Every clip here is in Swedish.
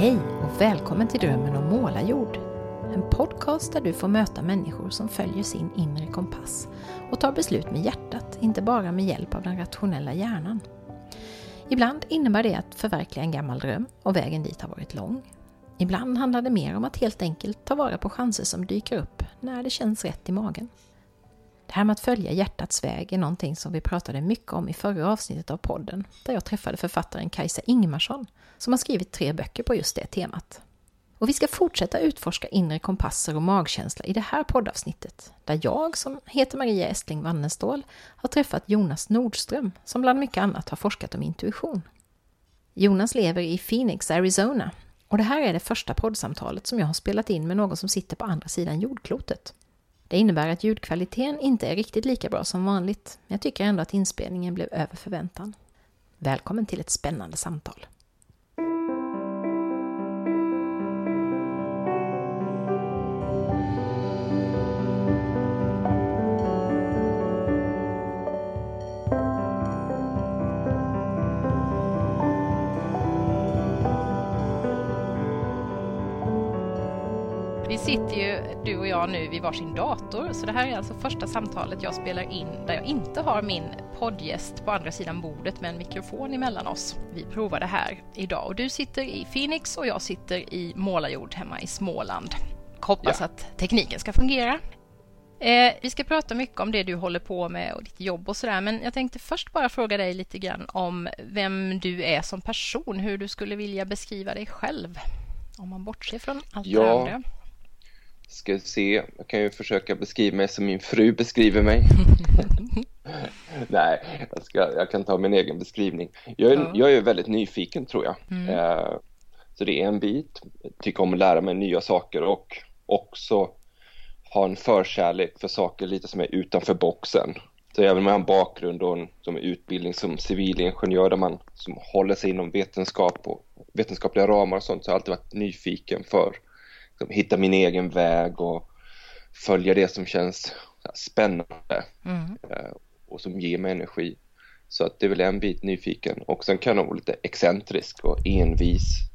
Hej och välkommen till Drömmen om målarjord. En podcast där du får möta människor som följer sin inre kompass och tar beslut med hjärtat, inte bara med hjälp av den rationella hjärnan. Ibland innebär det att förverkliga en gammal dröm och vägen dit har varit lång. Ibland handlar det mer om att helt enkelt ta vara på chanser som dyker upp när det känns rätt i magen. Det här med att följa hjärtats väg är någonting som vi pratade mycket om i förra avsnittet av podden, där jag träffade författaren Kajsa Ingmarsson, som har skrivit tre böcker på just det temat. Och vi ska fortsätta utforska inre kompasser och magkänsla i det här poddavsnittet, där jag, som heter Maria Estling Wannestål, har träffat Jonas Nordström, som bland mycket annat har forskat om intuition. Jonas lever i Phoenix, Arizona, och det här är det första poddsamtalet som jag har spelat in med någon som sitter på andra sidan jordklotet. Det innebär att ljudkvaliteten inte är riktigt lika bra som vanligt, men jag tycker ändå att inspelningen blev över förväntan. Välkommen till ett spännande samtal. Vi sitter ju, du och jag, nu vid varsin dator. Så det här är alltså första samtalet jag spelar in där jag inte har min poddgäst på andra sidan bordet med en mikrofon emellan oss. Vi provar det här idag och du sitter i Phoenix och jag sitter i Målarjord hemma i Småland. Hoppas Ja. att tekniken ska fungera. Eh, vi ska prata mycket om det du håller på med och ditt jobb och sådär, men jag tänkte först bara fråga dig lite grann om vem du är som person, hur du skulle vilja beskriva dig själv. Om man bortser från allt det Ja. andra. Ska se, jag kan ju försöka beskriva mig som min fru beskriver mig. Nej, jag, ska, jag kan ta min egen beskrivning. Jag är, Ja. jag är väldigt nyfiken tror jag. Mm. Eh, så det är en bit. Jag tycker om att lära mig nya saker och också ha en förkärlek för saker lite som är utanför boxen. Så även om jag har en bakgrund och en som utbildning som civilingenjör där man som håller sig inom vetenskap och vetenskapliga ramar och sånt så har jag alltid varit nyfiken för hitta min egen väg och följa det som känns spännande Mm. eh, och som ger mig energi. Så att det är väl en bit nyfiken och sen kan jag vara lite excentrisk och envis.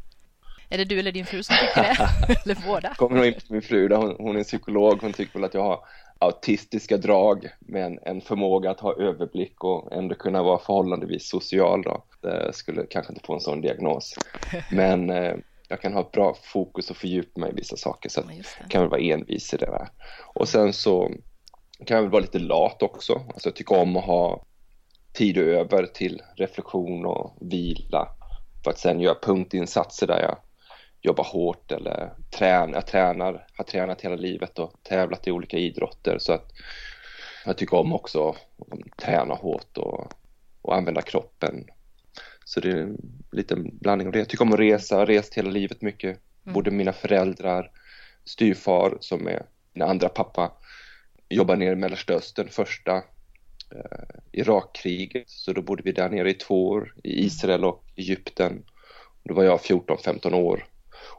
Är det du eller din fru som tycker det? eller båda? Kommer nog in på min fru, där hon, hon är psykolog, hon tycker väl att jag har autistiska drag med en, förmåga att ha överblick och ändå kunna vara förhållandevis social då. Det skulle kanske inte få en sån diagnos. Men eh, jag kan ha ett bra fokus och fördjupa mig i vissa saker så att Ja, kan väl vara envis i det där. Och sen så kan jag väl vara lite lat också. Alltså jag tycker om att ha tid över till reflektion och vila för att sen göra punktinsatser där jag jobbar hårt eller tränar. Jag tränar, har tränat hela livet och tävlat i olika idrotter så att jag tycker om också att träna hårt och, och använda kroppen. Så det är en blandning av det. Jag tycker om att resa, jag har rest hela livet mycket. Både mina föräldrar, styvfar som är min andra pappa, jobbar nere i Mellersta Östern första eh, Irakkriget. Så då bodde vi där nere i två år i Israel och Egypten. Då var jag 14-15 år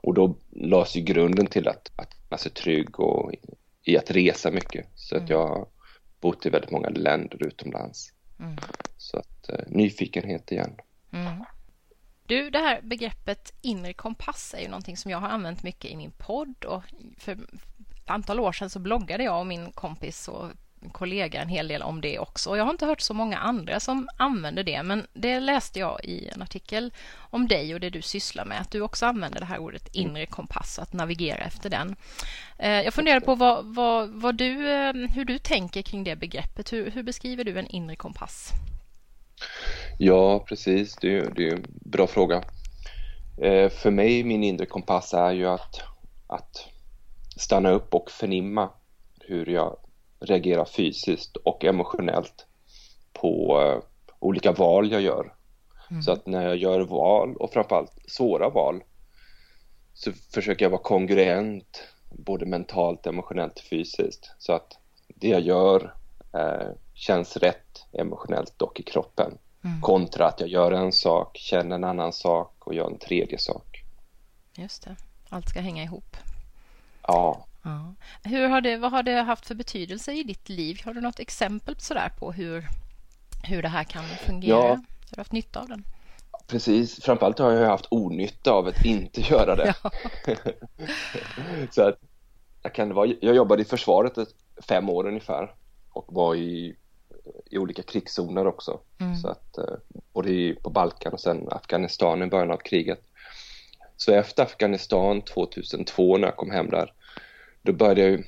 och då lades ju grunden till att, att känna sig trygg och i, i att resa mycket. Så att jag har bott i väldigt många länder utomlands. Mm. Så att eh, nyfikenhet igen. Mm. Du, det här begreppet inre kompass är ju någonting som jag har använt mycket i min podd och för ett antal år sedan så bloggade jag och min kompis och kollega en hel del om det också. Och jag har inte hört så många andra som använder det, men det läste jag i en artikel om dig och det du sysslar med, att du också använder det här ordet inre kompass, och att navigera efter den. Eh, jag funderar på vad, vad, vad du, eh, hur du tänker kring det begreppet. Hur, hur beskriver du en inre kompass? Ja, precis. Det är det är en bra fråga. Eh, för mig, min inre kompass är ju att, att stanna upp och förnimma hur jag reagerar fysiskt och emotionellt på eh, olika val jag gör. Så att när jag gör val och framförallt svåra val så försöker jag vara kongruent både mentalt, emotionellt och fysiskt. Så att det jag gör eh, känns rätt emotionellt och i kroppen. Kontra att jag gör en sak, känner en annan sak och gör en tredje sak. Just det, allt ska hänga ihop. Ja, Ja. Hur har det, vad har det haft för betydelse i ditt liv? Har du något exempel sådär på hur, hur det här kan fungera? Ja. Har du haft nytta av den? precis. Framförallt har jag haft onytta av att inte göra det. Så att jag, kan vara, jag jobbade i försvaret fem år ungefär och var i, i olika krigszoner också. Mm. Så att, eh, både på Balkan och sen Afghanistan i början av kriget. Så efter Afghanistan 2002 när jag kom hem där, då började jag ju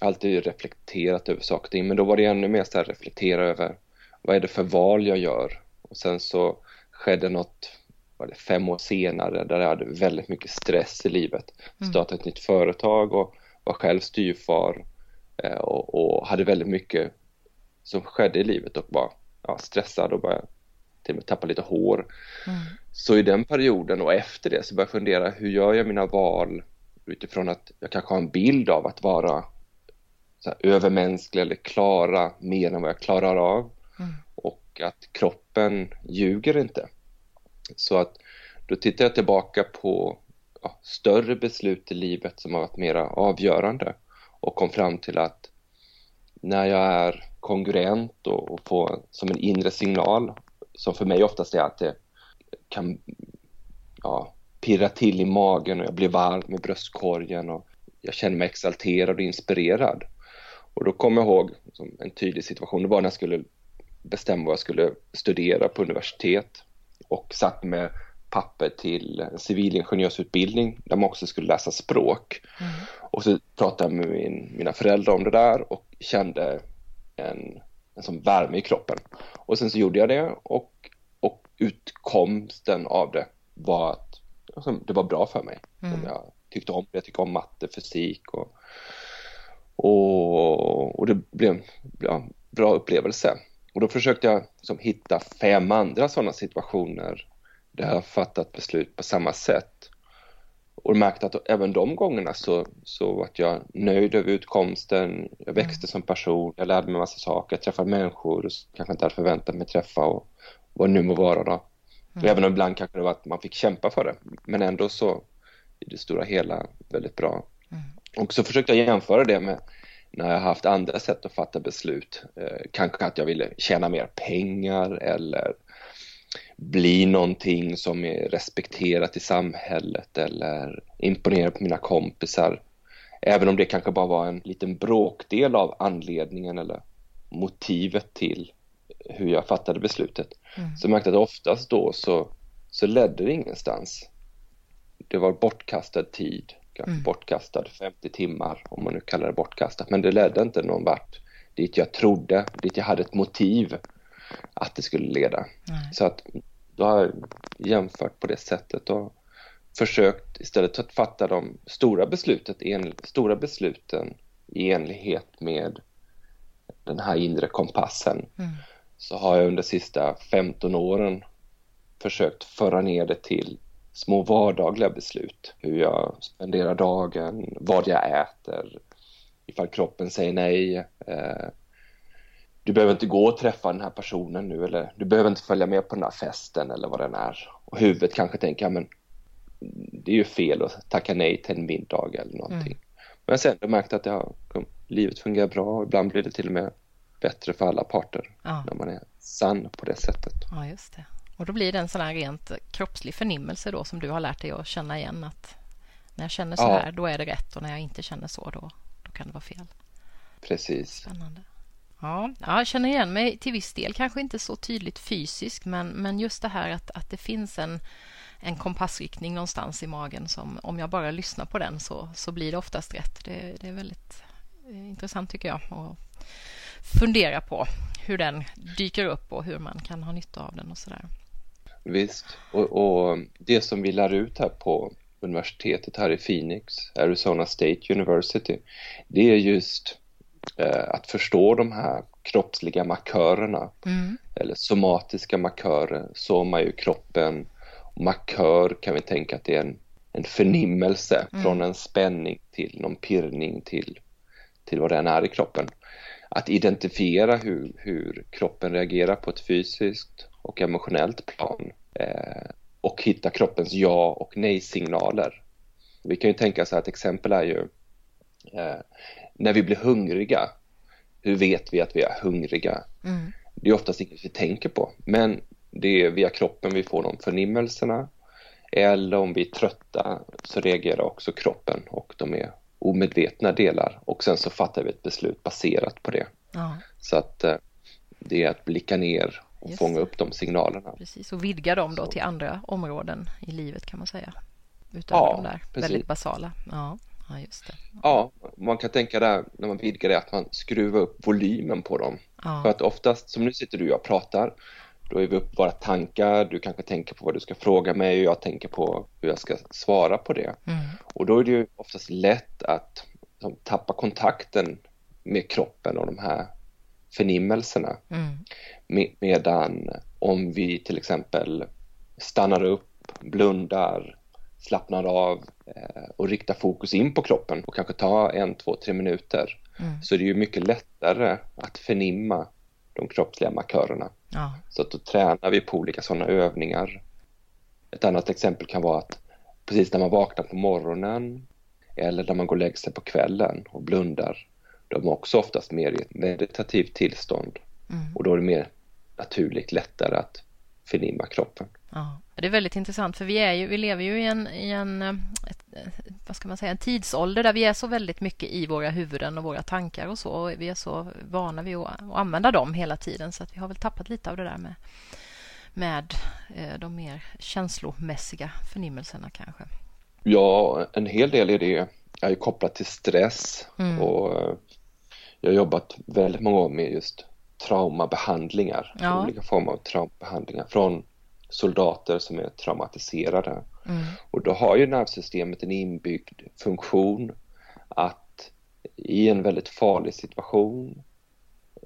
alltid reflekterat över saker och ting, men då var det ännu mer så här reflektera över vad är det för val jag gör? Och sen så skedde något, var det fem år senare, där jag hade väldigt mycket stress i livet. Mm. Startade ett nytt företag och var själv styrfar eh, och, och, hade väldigt mycket som skedde i livet och var ja, stressad och började till och med tappa lite hår. Mm. Så i den perioden och efter det så började jag fundera, hur gör jag mina val utifrån att jag kanske har en bild av att vara så här, övermänsklig eller klara mer än vad jag klarar av. Mm. Och att kroppen ljuger inte. Så att då tittar jag tillbaka på ja, större beslut i livet som har varit mera avgörande och kom fram till att när jag är kongruent och, och får som en inre signal som för mig oftast är att det kan ja, pirra till i magen och jag blir varm i bröstkorgen och jag känner mig exalterad och inspirerad. Och då kommer jag ihåg som en tydlig situation, det var när jag skulle bestämma vad jag skulle studera på universitet och satt med papper till en civilingenjörsutbildning där man också skulle läsa språk. Mm. Och så pratade jag med min, mina föräldrar om det där och kände en, en sån värme i kroppen. Och sen så gjorde jag det och, och utkomsten av det var att alltså, det var bra för mig. Mm. Jag tyckte om det, jag tycker om matte, fysik och, och, och det blev en ja, bra upplevelse. Och då försökte jag liksom hitta fem andra sådana situationer där jag fattat beslut på samma sätt. Och märkte att även de gångerna så, så var jag nöjd över utkomsten, jag växte mm. som person, jag lärde mig massa saker, jag träffade människor som kanske inte hade förväntat mig träffa och vad nu må vara då. Mm. Även om ibland kanske det var att man fick kämpa för det, men ändå så i det stora hela väldigt bra. Mm. Och så försökte jag jämföra det med när jag haft andra sätt att fatta beslut. Eh, kanske att jag ville tjäna mer pengar eller bli någonting som är respekterat i samhället eller imponera på mina kompisar. Även om det kanske bara var en liten bråkdel av anledningen eller motivet till hur jag fattade beslutet. Mm. Så jag märkte att oftast då så, så ledde det ingenstans. Det var bortkastad tid kanske mm. bortkastad 50 timmar om man nu kallar det bortkastat. Men det ledde inte någon vart dit jag trodde, dit jag hade ett motiv att det skulle leda. Nej. Så att då har jag jämfört på det sättet och försökt istället att fatta de stora, beslutet, en, stora besluten i enlighet med den här inre kompassen mm. så har jag under de sista 15 åren försökt föra ner det till små vardagliga beslut. Hur jag spenderar dagen, vad jag äter, ifall kroppen säger nej. Eh, du behöver inte gå och träffa den här personen nu eller du behöver inte följa med på den här festen eller vad den är. Och huvudet kanske tänker, men det är ju fel att tacka nej till en middag eller någonting. Mm. Men sen har jag märkt att ja, livet fungerar bra och ibland blir det till och med bättre för alla parter ja. när man är sann på det sättet. Ja, just det. Och då blir det en sån här rent kroppslig förnimmelse då som du har lärt dig att känna igen att när jag känner så ja. här, då är det rätt och när jag inte känner så, då, då kan det vara fel. Precis. Spännande. Ja, jag känner igen mig till viss del, kanske inte så tydligt fysiskt, men, men just det här att, att det finns en, en kompassriktning någonstans i magen som om jag bara lyssnar på den så, så blir det oftast rätt. Det, det är väldigt eh, intressant tycker jag att fundera på hur den dyker upp och hur man kan ha nytta av den och sådär. Visst, och, och, det som vi lär ut här på universitetet här i Phoenix, Arizona State University, det är just att förstå de här kroppsliga markörerna mm. eller somatiska markörer, soma är ju kroppen, markör kan vi tänka att det är en, en förnimmelse mm. från en spänning till någon pirrning till, till vad den är i kroppen. Att identifiera hur, hur kroppen reagerar på ett fysiskt och emotionellt plan eh, och hitta kroppens ja och nej-signaler. Vi kan ju tänka så här, ett exempel är ju eh, när vi blir hungriga, hur vet vi att vi är hungriga? Mm. Det är oftast inget vi tänker på, men det är via kroppen vi får de förnimmelserna. Eller om vi är trötta så reagerar också kroppen och de är omedvetna delar och sen så fattar vi ett beslut baserat på det. Ja, Så att eh, det är att blicka ner och Just fånga upp de signalerna. precis. Och vidga dem då Så. till andra områden i livet kan man säga. Utöver Ja, de där precis. väldigt basala. Ja, ja just det. Ja, man kan tänka där när man vidgar det att man skruvar upp volymen på dem. För Ja, att oftast, som nu sitter du och jag pratar, då är vi upp våra tankar, du kanske tänker på vad du ska fråga mig och jag tänker på hur jag ska svara på det. mm, Och då är det ju oftast lätt att liksom, tappa kontakten med kroppen och de här förnimmelserna. mm, Me- medan om vi till exempel stannar upp, blundar, slappnar av eh, och riktar fokus in på kroppen och kanske tar en, två, tre minuter mm. så är det ju mycket lättare att förnimma de kroppsliga markörerna. Ja, Så att då tränar vi på olika sådana övningar. Ett annat exempel kan vara att precis när man vaknar på morgonen eller när man går och lägger sig på kvällen och blundar, då är man också oftast mer i ett meditativt tillstånd mm. och då är det mer naturligt lättare att förnimma kroppen. Ja, det är väldigt intressant för vi, är ju, vi lever ju i en, i en eh, ett, ett, vad ska man säga, en tidsålder där vi är så väldigt mycket i våra huvuden och våra tankar och så. Och vi är så vana vid att, att använda dem hela tiden så att vi har väl tappat lite av det där med, med eh, de mer känslomässiga förnimmelserna kanske. Ja, en hel del i det är ju kopplat till stress Mm. och eh, jag har jobbat väldigt många år med just traumabehandlingar, Ja. olika former av traumabehandlingar från soldater som är traumatiserade. Mm. Och då har ju nervsystemet en inbyggd funktion att i en väldigt farlig situation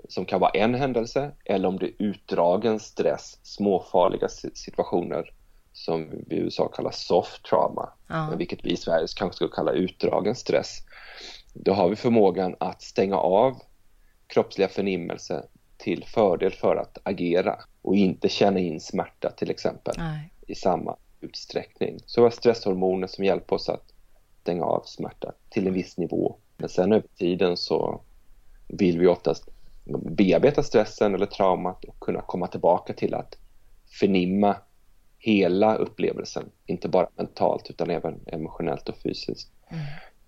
som kan vara en händelse eller om det är utdragen stress, småfarliga si- situationer som vi i USA kallar soft trauma, Ja. men vilket vi i Sverige kanske skulle kalla utdragen stress. Då har vi förmågan att stänga av kroppsliga förnimmelser till fördel för att agera och inte känna in smärta till exempel Nej. i samma utsträckning. Så vi har stresshormoner som hjälper oss att stänga av smärta till en viss nivå. Men sen över tiden så vill vi oftast bearbeta stressen eller traumat och kunna komma tillbaka till att förnimma hela upplevelsen, inte bara mentalt utan även emotionellt och fysiskt. Mm.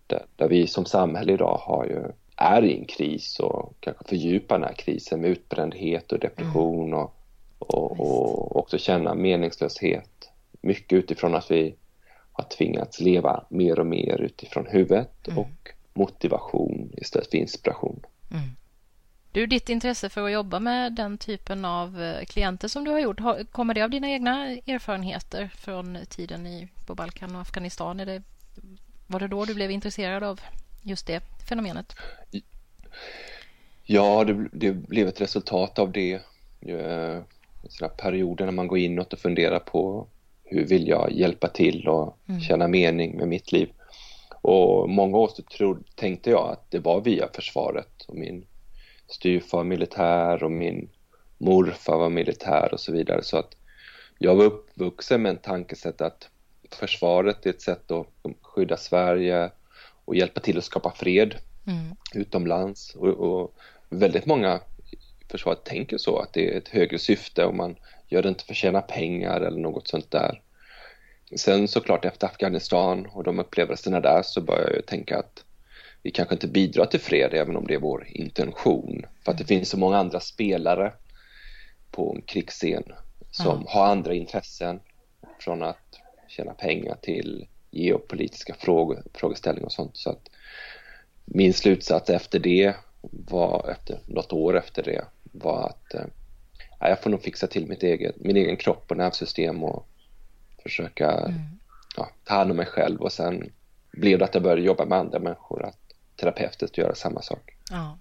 Där, där vi som samhälle idag har ju, är i en kris och kanske fördjupar den här krisen med utbrändhet och depression och, och, och också känna meningslöshet. Mycket utifrån att vi har tvingats leva mer och mer utifrån huvudet Mm. och motivation istället för inspiration. Mm. Du, ditt intresse för att jobba med den typen av eh, klienter som du har gjort, kommer det av dina egna erfarenheter från tiden i, på Balkan och Afghanistan? Är det, var det då du blev intresserad av just det fenomenet? Ja, det, det blev ett resultat av det. Eh, Sådana perioder när man går inåt och funderar på hur vill jag hjälpa till och Mm. känna mening med mitt liv. Och många år så trodde, tänkte jag att det var via försvaret och min styvfar var militär och min morfar var militär och så vidare. Så att jag var uppvuxen med en tankesätt att försvaret är ett sätt att skydda Sverige och hjälpa till att skapa fred Mm. utomlands och, och väldigt många i försvaret tänker så att det är ett högre syfte och man gör det inte för att tjäna pengar eller något sånt där. Sen såklart efter Afghanistan och de upplevelserna där så börjar jag tänka att vi kanske inte bidrar till fred även om det är vår intention. För att det finns så många andra spelare på en krigsscen som har andra intressen från att tjäna pengar till geopolitiska frågor, frågeställningar och sånt. Så att min slutsats efter det var, efter något år efter det, var att eh, ja, jag får nog fixa till mitt eget, min egen kropp och nervsystem och försöka Mm. ja, ta hand om mig själv och sen blev det att jag började jobba med andra människor, att terapeutiskt göra samma sak. Ja.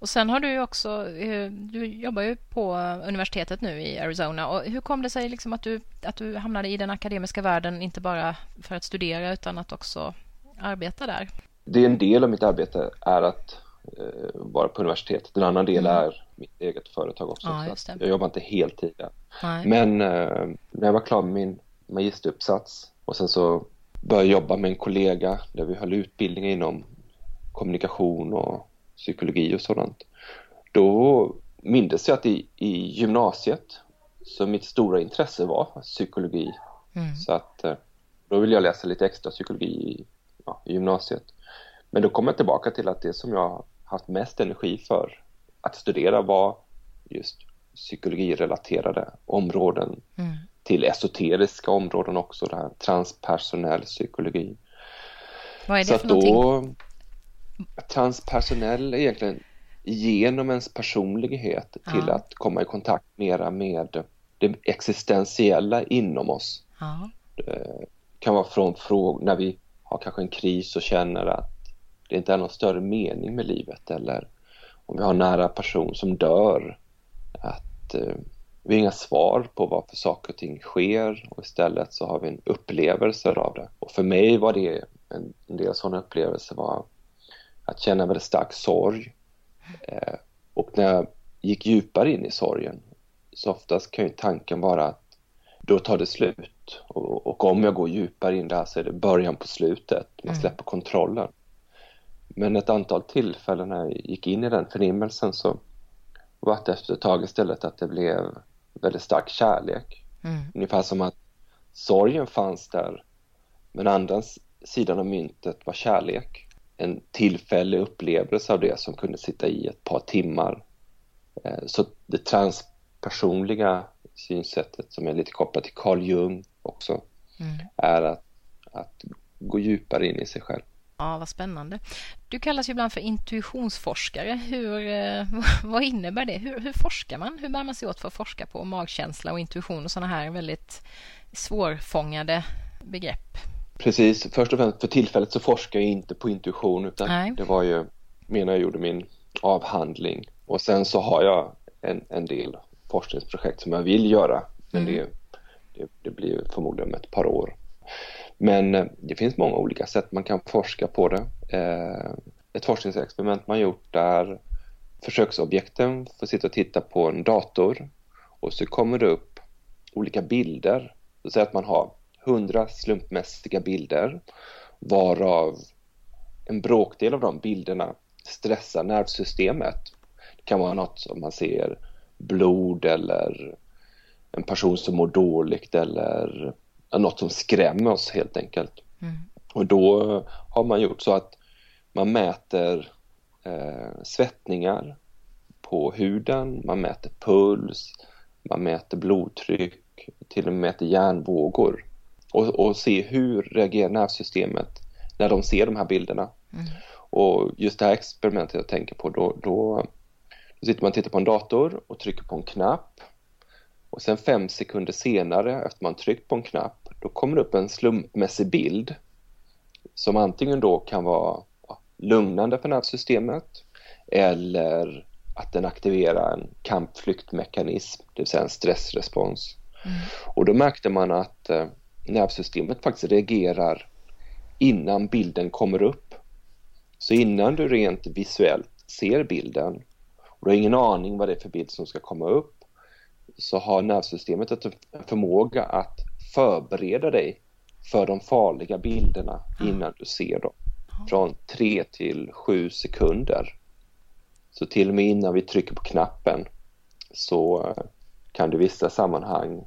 Och sen har du ju också, eh, du jobbar ju på universitetet nu i Arizona. Och hur kom det sig liksom att, du, att du hamnade i den akademiska världen, inte bara för att studera utan att också arbeta där? Det är en del av mitt arbete är att eh, vara på universitetet. En annan del Mm. är mitt eget företag också. Ja, så jag jobbar inte heltid där. Nej. Men eh, när jag var klar med min magisteruppsats och sen så började jag jobba med en kollega där vi höll utbildningar inom kommunikation och psykologi och sådant. Då mindes jag att i, i gymnasiet så mitt stora intresse var psykologi. Mm. Så att eh, då ville jag läsa lite extra psykologi i, ja, i gymnasiet. Men då kom jag tillbaka till att det som jag haft mest energi för att studera var just psykologirelaterade områden mm. till esoteriska områden också, det här transpersonell psykologi. Vad är det Så för då, någonting? Transpersonell egentligen genom ens personlighet ja. till att komma i kontakt mera med det existentiella inom oss. Ja. Det kan vara från frågor när vi har kanske en kris och känner att det inte är någon större mening med livet eller om vi har en nära person som dör att eh, vi har inga svar på varför saker och ting sker och istället så har vi en upplevelse av det. Och för mig var det en, en del sådana upplevelser var att känna väldigt stark sorg. Eh, och när jag gick djupare in i sorgen så oftast kan ju tanken vara att då tar det slut. Och, och om jag går djupare in där så är det början på slutet. Man mm. släpper kontrollen. Men ett antal tillfällen när jag gick in i den förnimmelsen så var det efter ett tag istället att det blev väldigt stark kärlek. Mm. Ungefär som att sorgen fanns där men andra sidan av myntet var kärlek. En tillfällig upplevelse av det som kunde sitta i ett par timmar. Eh, så det transpersonliga synsättet som är lite kopplat till Carl Jung också mm. är att, att gå djupare in i sig själv. Ja, vad spännande. Du kallas ju ibland för intuitionsforskare. Hur, eh, vad innebär det? Hur, hur, forskar man? Hur bär man sig åt för att forska på magkänsla och intuition och sådana här väldigt svårfångade begrepp? Precis, först och främst för tillfället så forskar jag inte på intuition utan Nej. det var ju medan jag gjorde min avhandling och sen så har jag en, en del forskningsprojekt som jag vill göra men mm. det, det, det blir förmodligen om ett par år. Men eh, det finns många olika sätt man kan forska på det. Eh, ett forskningsexperiment man gjort där försöksobjekten får sitta och titta på en dator och så kommer det upp olika bilder. Så att man har hundra slumpmässiga bilder varav en bråkdel av de bilderna stressar nervsystemet. Det kan vara något som man ser blod eller en person som mår dåligt eller något som skrämmer oss helt enkelt. Mm. Och då har man gjort så att man mäter eh, svettningar på huden, man mäter puls, man mäter blodtryck, till och med mäter hjärnvågor och, och se hur reagerar nervsystemet när de ser de här bilderna. Mm. Och just det här experimentet jag tänker på, då, då, då sitter man och tittar på en dator och trycker på en knapp och sen fem sekunder senare efter man tryckt på en knapp då kommer det upp en slumpmässig bild som antingen då kan vara lugnande för nervsystemet eller att den aktiverar en kampflyktmekanism, det vill säga en stressrespons. Mm. Och då märkte man att eh, nervsystemet faktiskt reagerar innan bilden kommer upp. Så innan du rent visuellt ser bilden och du har ingen aning vad det är för bild som ska komma upp så har nervsystemet en förmåga att förbereda dig för de farliga bilderna innan du ser dem. Från 3 till 7 sekunder. Så till och med innan vi trycker på knappen så kan du i vissa sammanhang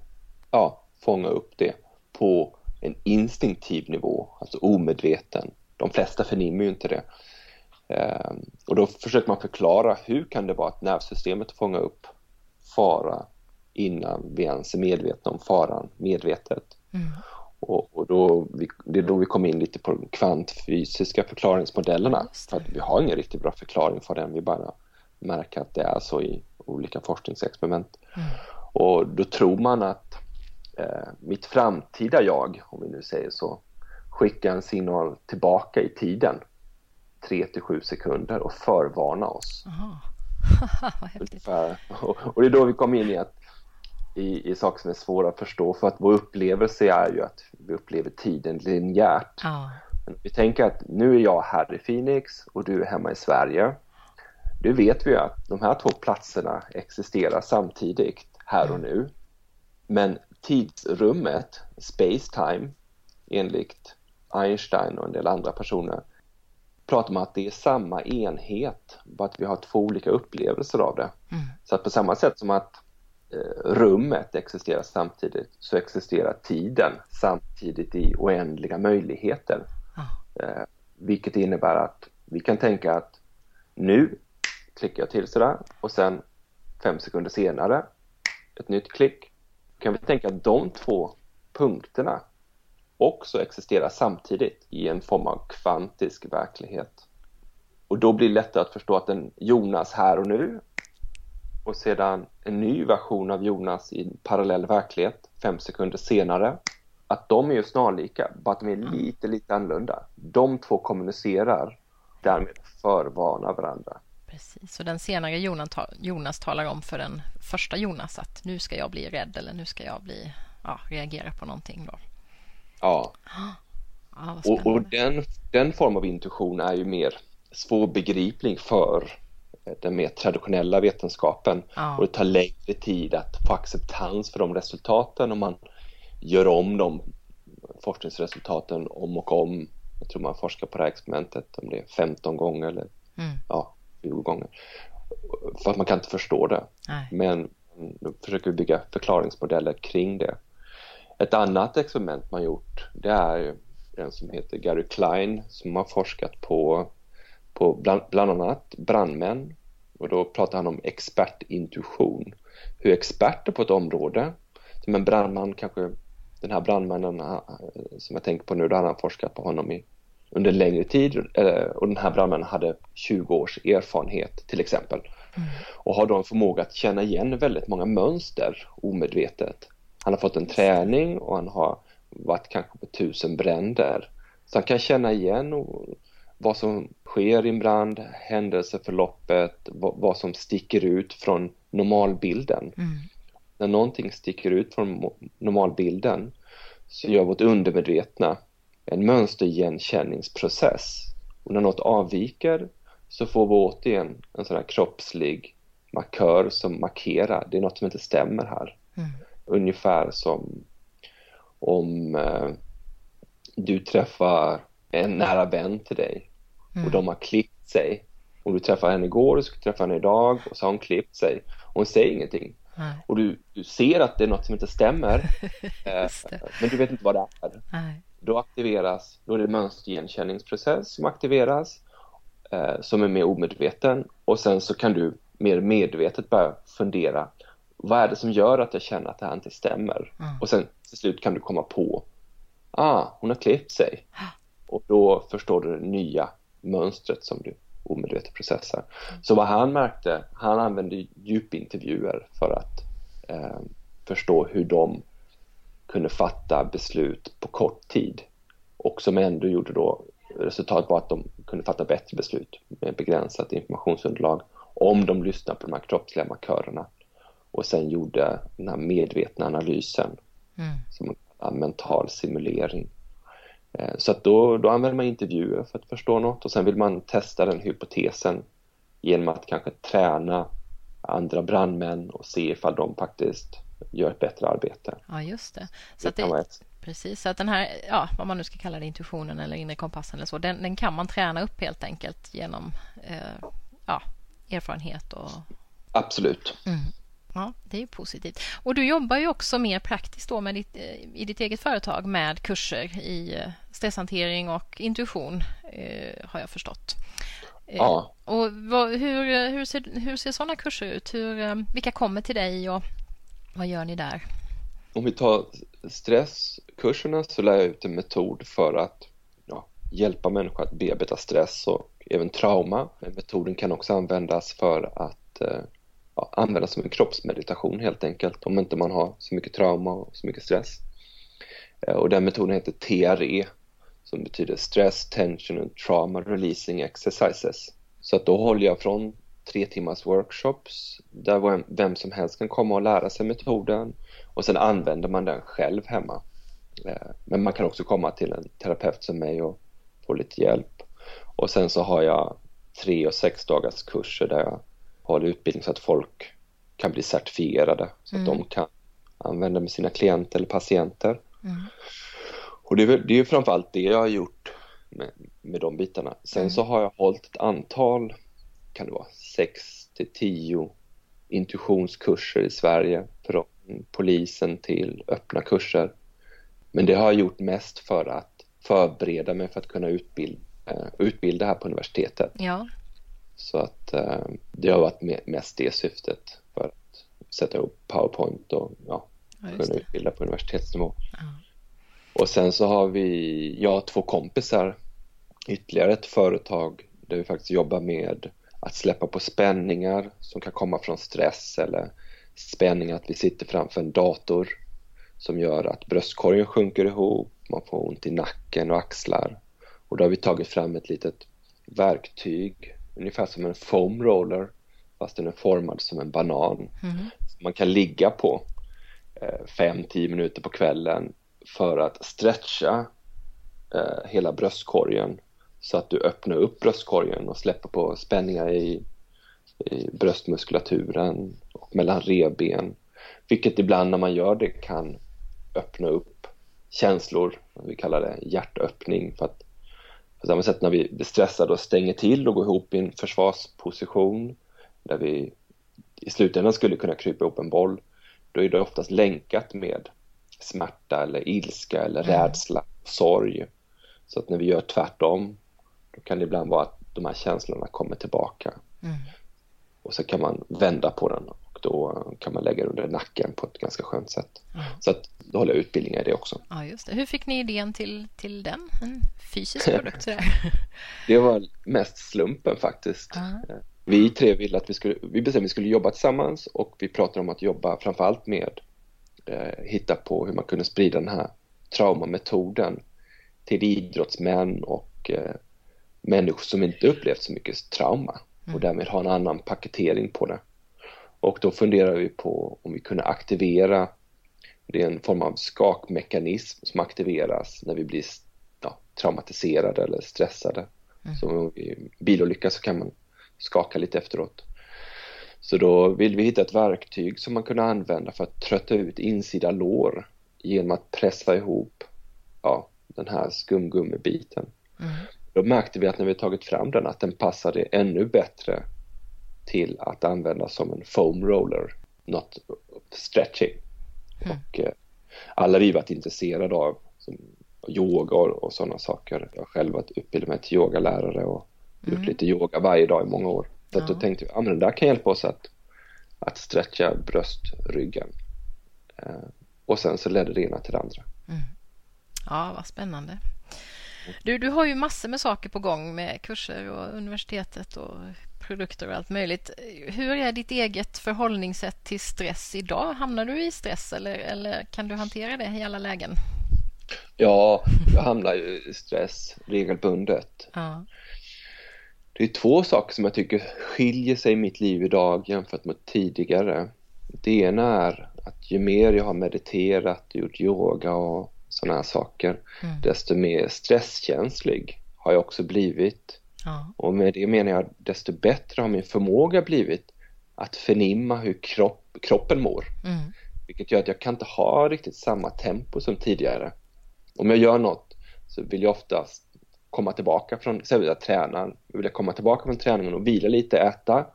ja, fånga upp det på en instinktiv nivå, alltså omedveten. De flesta förnimmer ju inte det. Ehm, och då försöker man förklara hur kan det vara att nervsystemet fångar upp fara innan vi ens är medvetna om faran medvetet. Mm. Och, och, då, vi, det är då vi kommer in lite på de kvantfysiska förklaringsmodellerna. För att vi har ingen riktigt bra förklaring för den, vi bara märker att det är så i olika forskningsexperiment. Mm. Och då tror man att eh, mitt framtida jag, om vi nu säger så, skickar en signal tillbaka i tiden 3 till 7 sekunder och förvarna oss. och, och det är då vi kommer in i att i, i saker som är svåra att förstå för att vår upplevelse är ju att vi upplever tiden linjärt. Ja. Vi tänker att nu är jag här i Phoenix och du är hemma i Sverige. Nu vet vi att de här två platserna existerar samtidigt här och nu. Men tidsrummet, space-time, enligt Einstein och en del andra personer, pratar man att det är samma enhet, bara att vi har två olika upplevelser av det. Mm. Så att på samma sätt som att eh, rummet existerar samtidigt så existerar tiden samtidigt i oändliga möjligheter. Ah. Vilket innebär att vi kan tänka att nu klickar jag till sådär och sen fem sekunder senare ett nytt klick. Kan vi tänka att de två punkterna också existerar samtidigt i en form av kvantisk verklighet. Och då blir det lättare att förstå att en Jonas här och nu och sedan en ny version av Jonas i en parallell verklighet fem sekunder senare. Att de är ju snarlika, bara att de är lite, lite annorlunda. De två kommunicerar, därmed förvarnar varandra. Precis, så den senare Jonas talar om för den första Jonas att nu ska jag bli rädd eller nu ska jag bli, ja, reagera på någonting. Då. Ja, ja och, och den, den form av intuition är ju mer svårbegriplig för den mer traditionella vetenskapen ja. och det tar längre tid att få acceptans för de resultaten om man gör om de forskningsresultaten om och om. Jag tror man forskar på det här experimentet om det är 15 gånger eller mm. ja, 20 gånger. För att man kan inte förstå det. Nej. Men då försöker vi bygga förklaringsmodeller kring det. Ett annat experiment man gjort det är en som heter Gary Klein som har forskat på på bland, bland annat brandmän och då pratar han om expertintuition. Hur experter på ett område, som en brandman kanske, den här brandmannen som jag tänker på nu, då han forskat på honom i, under längre tid eh, och den här brandmannen hade 20 års erfarenhet till exempel. Mm. Och har då en förmåga att känna igen väldigt många mönster omedvetet. Han har fått en träning och han har varit kanske på tusen bränder. Så han kan känna igen vad som sker i en brand, händelseförloppet, vad som sticker ut från normalbilden. Mm. När någonting sticker ut från normalbilden så gör vårt undermedvetna en mönsterigenkänningsprocess. Och när något avviker så får vi återigen en sån här kroppslig markör som markerar, det är något som inte stämmer här. Mm. Ungefär som om eh, du träffar en nära vän till dig mm. och de har klippt sig. Och du träffar henne igår, du ska träffa henne idag och så har hon klippt sig och hon säger ingenting. Nej. Och du, du ser att det är något som inte stämmer eh, men du vet inte vad det är. Nej. Då aktiveras, då är det mönsterigenkänningsprocess som aktiveras eh, som är mer omedveten och sen så kan du mer medvetet börja fundera vad är det som gör att jag känner att det här inte stämmer? Mm. Och sen till slut kan du komma på ah, hon har klippt sig. Och då förstår du det nya mönstret som du omedvetet processar. Så vad han märkte, han använde djupintervjuer för att eh, förstå hur de kunde fatta beslut på kort tid och som ändå gjorde då resultatet var att de kunde fatta bättre beslut med begränsat informationsunderlag om de lyssnade på de här kroppsliga markörerna och sen gjorde den här medvetna analysen mm. som en mental simulering. Eh, så att då, då använder man intervjuer för att förstå något och sen vill man testa den hypotesen genom att kanske träna andra brandmän och se ifall de faktiskt gör ett bättre arbete. Ja, just det. Så det, det Precis, så att den här, ja, vad man nu ska kalla det, intuitionen eller inre kompassen eller så, den, den kan man träna upp helt enkelt genom eh, ja, erfarenhet och... Absolut. Mm. Ja, det är positivt. Och du jobbar ju också mer praktiskt då med ditt, eh, i ditt eget företag med kurser i eh, stresshantering och intuition, eh, har jag förstått. Eh, ja. Och vad, hur, hur, ser, hur ser sådana kurser ut? Hur, vilka kommer till dig och vad gör ni där? Om vi tar stresskurserna så lär jag ut en metod för att ja, hjälpa människor att bearbeta stress och även trauma. Metoden kan också användas för att eh, ja, användas som en kroppsmeditation helt enkelt om inte man har så mycket trauma och så mycket stress. Eh, och den metoden heter TRE som betyder Stress, Tension and Trauma Releasing Exercises. Så att då håller jag från tre timmars workshops där vem som helst kan komma och lära sig metoden och sen använder man den själv hemma. Eh, men man kan också komma till en terapeut som mig och få lite hjälp. Och sen så har jag tre och sex dagars kurser där jag har utbildning så att folk kan bli certifierade så att mm. de kan använda med sina klienter eller patienter. Mm. Och det är, det är framförallt det jag har gjort med, med de bitarna. Sen mm. så har jag hållit ett antal, kan det vara, sex till tio intuitionskurser i Sverige från polisen till öppna kurser. Men det har jag gjort mest för att förbereda mig för att kunna utbilda, uh, utbilda här på universitetet. Ja. Så att uh, det har varit mest det syftet för att sätta ihop PowerPoint och ja, ja kunna utbilda på universitetsnivå. Ja. Och sen så har vi, jag och två kompisar, ytterligare ett företag där vi faktiskt jobbar med att släppa på spänningar som kan komma från stress eller spänning att vi sitter framför en dator som gör att bröstkorgen sjunker ihop, man får ont i nacken och axlar. Och då har vi tagit fram ett litet verktyg, ungefär som en foam roller, fast den är formad som en banan. Mm. man kan ligga på 5-10 eh, minuter på kvällen för att stretcha eh, hela bröstkorgen så att du öppnar upp bröstkorgen och släpper på spänningar i, i bröstmuskulaturen och mellan revben. Vilket ibland när man gör det kan öppna upp känslor, vi kallar det hjärtöppning för att på samma sätt när vi blir stressade och stänger till och går ihop i en försvarsposition där vi i slutändan skulle kunna krypa ihop en boll, då är det oftast länkat med smärta eller ilska eller mm. rädsla, sorg. Så att när vi gör tvärtom, då kan det ibland vara att de här känslorna kommer tillbaka. Mm. Och så kan man vända på den och då kan man lägga den under nacken på ett ganska skönt sätt. Mm. Så att då håller jag utbildningar i det också. Ja, just det. Hur fick ni idén till, till den? En fysisk produkt? det var mest slumpen faktiskt. Mm. Vi tre ville att vi skulle, vi bestämde att vi skulle jobba tillsammans och vi pratade om att jobba framförallt med eh, hitta på hur man kunde sprida den här traumametoden till idrottsmän och eh, människor som inte upplevt så mycket trauma och mm. därmed ha en annan paketering på det. Och då funderar vi på om vi kunde aktivera, det är en form av skakmekanism som aktiveras när vi blir ja, traumatiserade eller stressade. Mm. Så vi bilolycka så kan man skaka lite efteråt. Så då vill vi hitta ett verktyg som man kunde använda för att trötta ut insida lår genom att pressa ihop ja, den här skumgummibiten. Mm. Då märkte vi att när vi tagit fram den att den passade ännu bättre till att använda som en foam roller, not stretching. Mm. Och eh, alla vi varit intresserade av som yoga och, och sådana saker. Jag har själv varit utbildad mig till yogalärare och mm. gjort lite yoga varje dag i många år. Så ja. då tänkte vi, ja men det där kan hjälpa oss att, att stretcha bröstryggen. Eh, och sen så ledde det ena till det andra. Mm. Ja, vad spännande. Du, du har ju massor med saker på gång med kurser och universitetet och produkter och allt möjligt. Hur är ditt eget förhållningssätt till stress idag? Hamnar du i stress eller, eller kan du hantera det i alla lägen? Ja, jag hamnar i stress regelbundet. Ja. Det är två saker som jag tycker skiljer sig i mitt liv idag jämfört med tidigare. Det ena är att ju mer jag har mediterat, gjort yoga och sådana här saker, mm. desto mer stresskänslig har jag också blivit. Ja. Och med det menar jag desto bättre har min förmåga blivit att förnimma hur kropp, kroppen mår. Mm. Vilket gör att jag kan inte ha riktigt samma tempo som tidigare. Om jag gör något så vill jag oftast komma tillbaka från, exempelvis att träna, vill jag komma tillbaka från träningen och vila lite, äta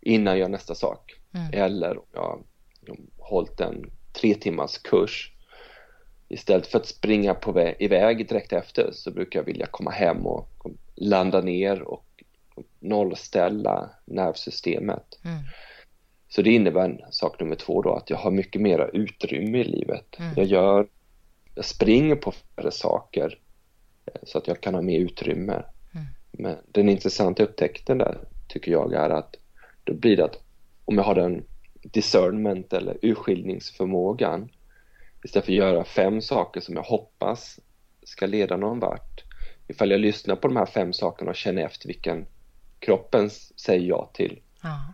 innan jag gör nästa sak. Mm. Eller om jag har hållit en tre timmars kurs istället för att springa på väg, iväg direkt efter så brukar jag vilja komma hem och landa ner och nollställa nervsystemet. Mm. Så det innebär sak nummer två då att jag har mycket mera utrymme i livet. Mm. Jag gör, jag springer på färre saker så att jag kan ha mer utrymme. Mm. Men den intressanta upptäckten där tycker jag är att då blir det att om jag har den discernment eller urskiljningsförmågan istället för att göra fem saker som jag hoppas ska leda någon vart. Ifall jag lyssnar på de här fem sakerna och känner efter vilken kroppen säger ja till. Ja.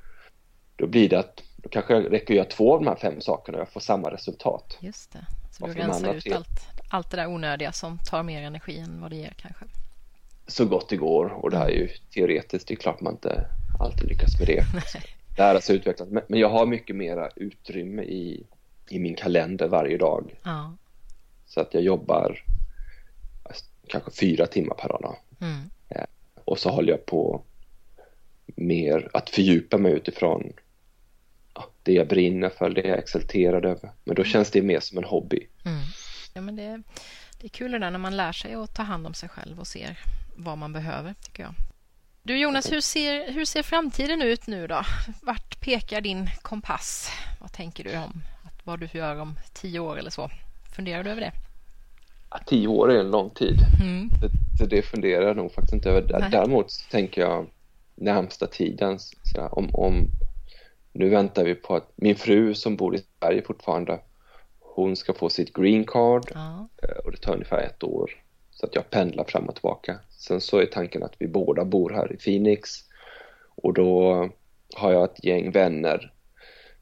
Då blir det att då kanske jag räcker göra två av de här fem sakerna och jag får samma resultat. Just det, så du rensar ut allt, allt det där onödiga som tar mer energi än vad det ger kanske. Så gott det går och det här är ju teoretiskt, det är klart man inte alltid lyckas med det. Lära sig utvecklas. Men jag har mycket mera utrymme i, i min kalender varje dag. Ja. Så att jag jobbar kanske fyra timmar per dag. Mm. Eh, och så håller jag på mer att fördjupa mig utifrån det jag brinner för, det jag är exalterad över. Men då känns det mer som en hobby. Mm. Ja, men det, det är kul det där när man lär sig att ta hand om sig själv och ser vad man behöver, tycker jag. Du Jonas, hur ser, hur ser framtiden ut nu då? Vart pekar din kompass? Vad tänker du om vad du gör om tio år eller så? Funderar du över det? Ja, tio år är en lång tid. Mm. Det, det funderar jag nog faktiskt inte över. Nej. Däremot tänker jag närmsta tiden, sådär, om, om nu väntar vi på att min fru som bor i Sverige fortfarande, hon ska få sitt green card ja. Eh, och det tar ungefär ett år. Så att jag pendlar fram och tillbaka. Sen så är tanken att vi båda bor här i Phoenix och då har jag ett gäng vänner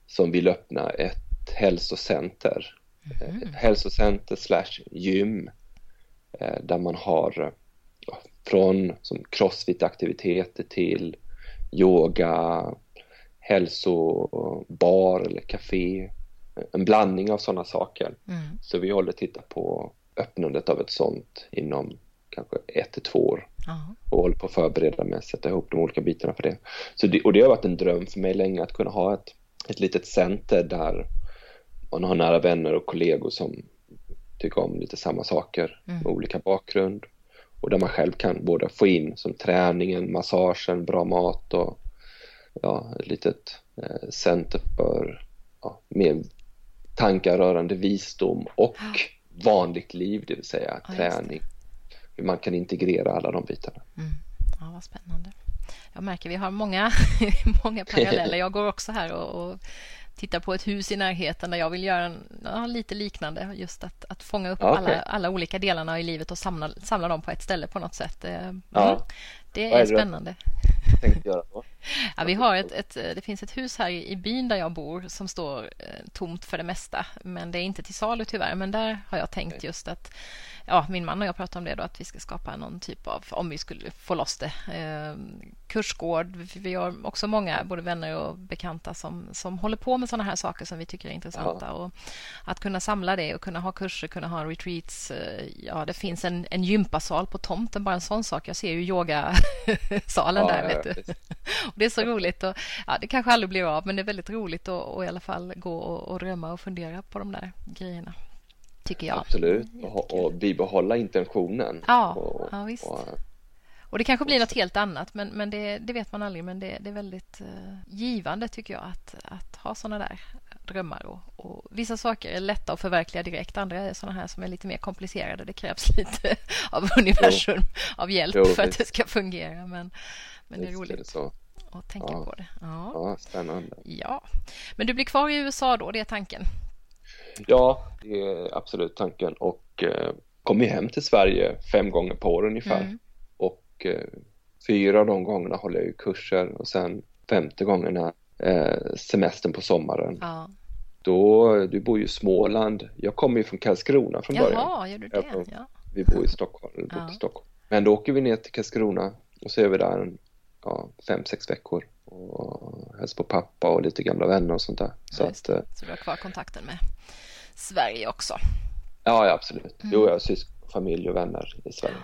som vill öppna ett hälsocenter. Mm. Ett hälsocenter slash gym eh, där man har från som crossfit-aktiviteter till yoga, hälsobar eller café. En blandning av sådana saker. Mm. Så vi håller titta på öppnandet av ett sånt inom kanske ett till två år. Aha. Och håller på att förbereda mig, sätta ihop de olika bitarna för det. Så det, Och det har varit en dröm för mig länge att kunna ha ett, ett litet center där man har nära vänner och kollegor som tycker om lite samma saker mm. med olika bakgrund och där man själv kan både få in som träningen, massagen, bra mat och ja, ett litet eh, center för ja, mer tankar rörande visdom och vanligt liv, det vill säga ja, träning. Hur man kan integrera alla de bitarna. Mm. Ja, vad spännande. Jag märker vi har många, många paralleller. Jag går också här och, och tittar på ett hus i närheten där jag vill göra en, ja, lite liknande. Just att, att fånga upp okay. alla, alla olika delarna i livet och samla, samla dem på ett ställe på något sätt. Eh, mm. Ja. Det är, är spännande. Ja, vi har ett, ett, det finns ett hus här i byn där jag bor som står eh, tomt för det mesta. Men det är inte till salu tyvärr. Men där har jag tänkt just att ja, min man och jag pratade om det då, att vi ska skapa någon typ av, om vi skulle få loss det, eh, kursgård. Vi har också många, både vänner och bekanta, som, som håller på med sådana här saker som vi tycker är intressanta. Ja. Och att kunna samla det och kunna ha kurser, kunna ha retreats. Eh, ja, det finns en, en gympasal på tomten, bara en sån sak. Jag ser ju yogasalen ja, där, vet du. och det är så roligt. Och, ja, det kanske aldrig blir av, men det är väldigt roligt att, i alla fall gå och, och drömma och fundera på de där grejerna tycker jag. Absolut, och, och bibehålla intentionen. Ja, och, ja visst. Och, och det kanske blir något helt annat, men, men det, det vet man aldrig. Men det, det är väldigt uh, givande, tycker jag, att, att ha såna där drömmar. Och, och, vissa saker är lätta att förverkliga direkt. Andra är såna här som är lite mer komplicerade. Det krävs lite av universum, jo. av hjälp jo, för att det ska fungera. Men, men det är roligt. Är det så. att tänka ja. på det. Ja. ja, spännande. Ja. Men du blir kvar i USA då, det är tanken? Ja, det är absolut tanken och eh, kommer hem till Sverige fem gånger på år ungefär. Mm. Och eh, fyra av de gångerna håller jag ju kurser och sen femte gången eh, semestern på sommaren. Ja. Då, du bor ju i Småland. Jag kommer ju från Karlskrona från Jaha, början. Jaha, gör du det? Ja. Vi bor i Stockholm, bor ja. Stockholm. Men då åker vi ner till Karlskrona och så är vi där en, ja, fem, sex veckor och hälsar på pappa och lite gamla vänner och sånt där. Så, att, så du har kvar kontakten med Sverige också. Ja, ja absolut. Mm. Jo, jag har syskon, familj och vänner i Sverige.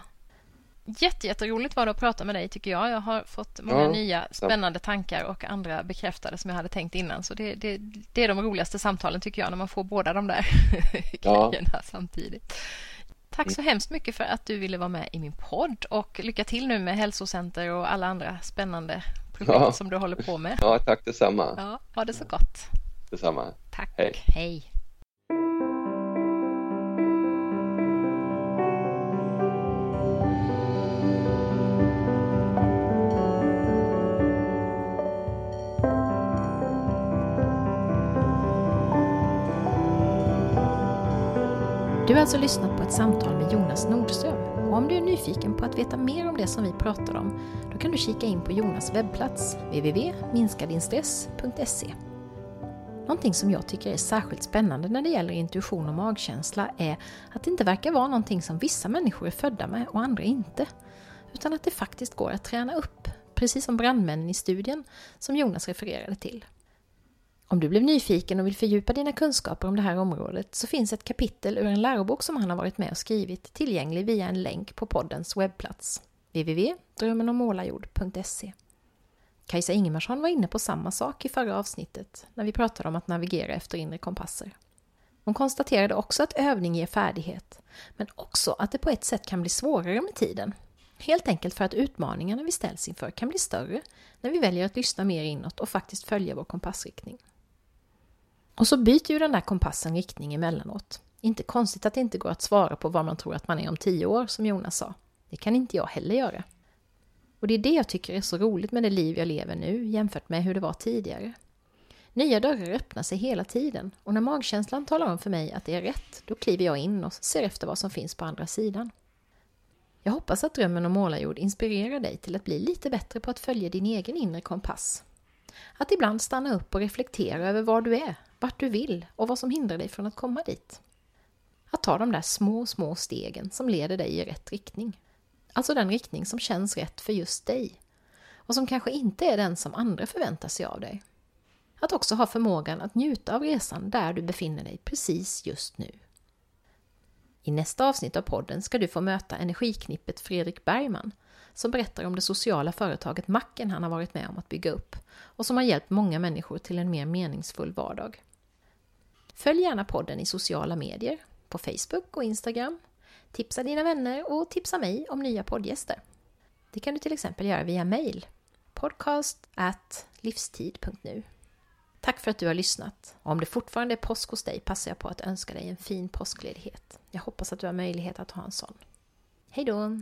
Jätte, jätteroligt var det att prata med dig tycker jag. Jag har fått många ja, nya spännande tankar och andra bekräftade som jag hade tänkt innan. Så det, det, det är de roligaste samtalen tycker jag när man får båda de där ja. grejerna samtidigt. Tack så hemskt mycket för att du ville vara med i min podd och lycka till nu med hälsocenter och alla andra spännande projekt ja. som du håller på med. Ja, tack detsamma. Ja, ha det så gott. Detsamma. Tack. Hej. Hej. Alltså lyssnat på ett samtal med Jonas Nordström och om du är nyfiken på att veta mer om det som vi pratar om då kan du kika in på Jonas webbplats www.minskadinstress.se Någonting som jag tycker är särskilt spännande när det gäller intuition och magkänsla är att det inte verkar vara någonting som vissa människor är födda med och andra inte. Utan att det faktiskt går att träna upp, precis som brandmännen i studien som Jonas refererade till. Om du blev nyfiken och vill fördjupa dina kunskaper om det här området så finns ett kapitel ur en lärobok som han har varit med och skrivit tillgänglig via en länk på poddens webbplats www.drömmenommålarjord.se Kajsa Ingemarsson var inne på samma sak i förra avsnittet när vi pratade om att navigera efter inre kompasser. Hon konstaterade också att övning ger färdighet, men också att det på ett sätt kan bli svårare med tiden. Helt enkelt för att utmaningarna vi ställs inför kan bli större när vi väljer att lyssna mer inåt och faktiskt följa vår kompassriktning. Och så byter ju den där kompassen riktning emellanåt. Inte konstigt att det inte går att svara på var man tror att man är om tio år, som Jonas sa. Det kan inte jag heller göra. Och det är det jag tycker är så roligt med det liv jag lever nu jämfört med hur det var tidigare. Nya dörrar öppnar sig hela tiden och när magkänslan talar om för mig att det är rätt, då kliver jag in och ser efter vad som finns på andra sidan. Jag hoppas att drömmen om målarjord inspirerar dig till att bli lite bättre på att följa din egen inre kompass. Att ibland stanna upp och reflektera över var du är, vart du vill och vad som hindrar dig från att komma dit. Att ta de där små, små stegen som leder dig i rätt riktning. Alltså den riktning som känns rätt för just dig. Och som kanske inte är den som andra förväntar sig av dig. Att också ha förmågan att njuta av resan där du befinner dig precis just nu. I nästa avsnitt av podden ska du få möta energiknippet Fredrik Bergman som berättar om det sociala företaget Macken han har varit med om att bygga upp och som har hjälpt många människor till en mer meningsfull vardag. Följ gärna podden i sociala medier, på Facebook och Instagram. Tipsa dina vänner och tipsa mig om nya poddgäster. Det kan du till exempel göra via mail, podcast livstid.nu. Tack för att du har lyssnat. Och om det fortfarande är påsk hos dig passar jag på att önska dig en fin påskledighet. Jag hoppas att du har möjlighet att ha en sån. Hej då!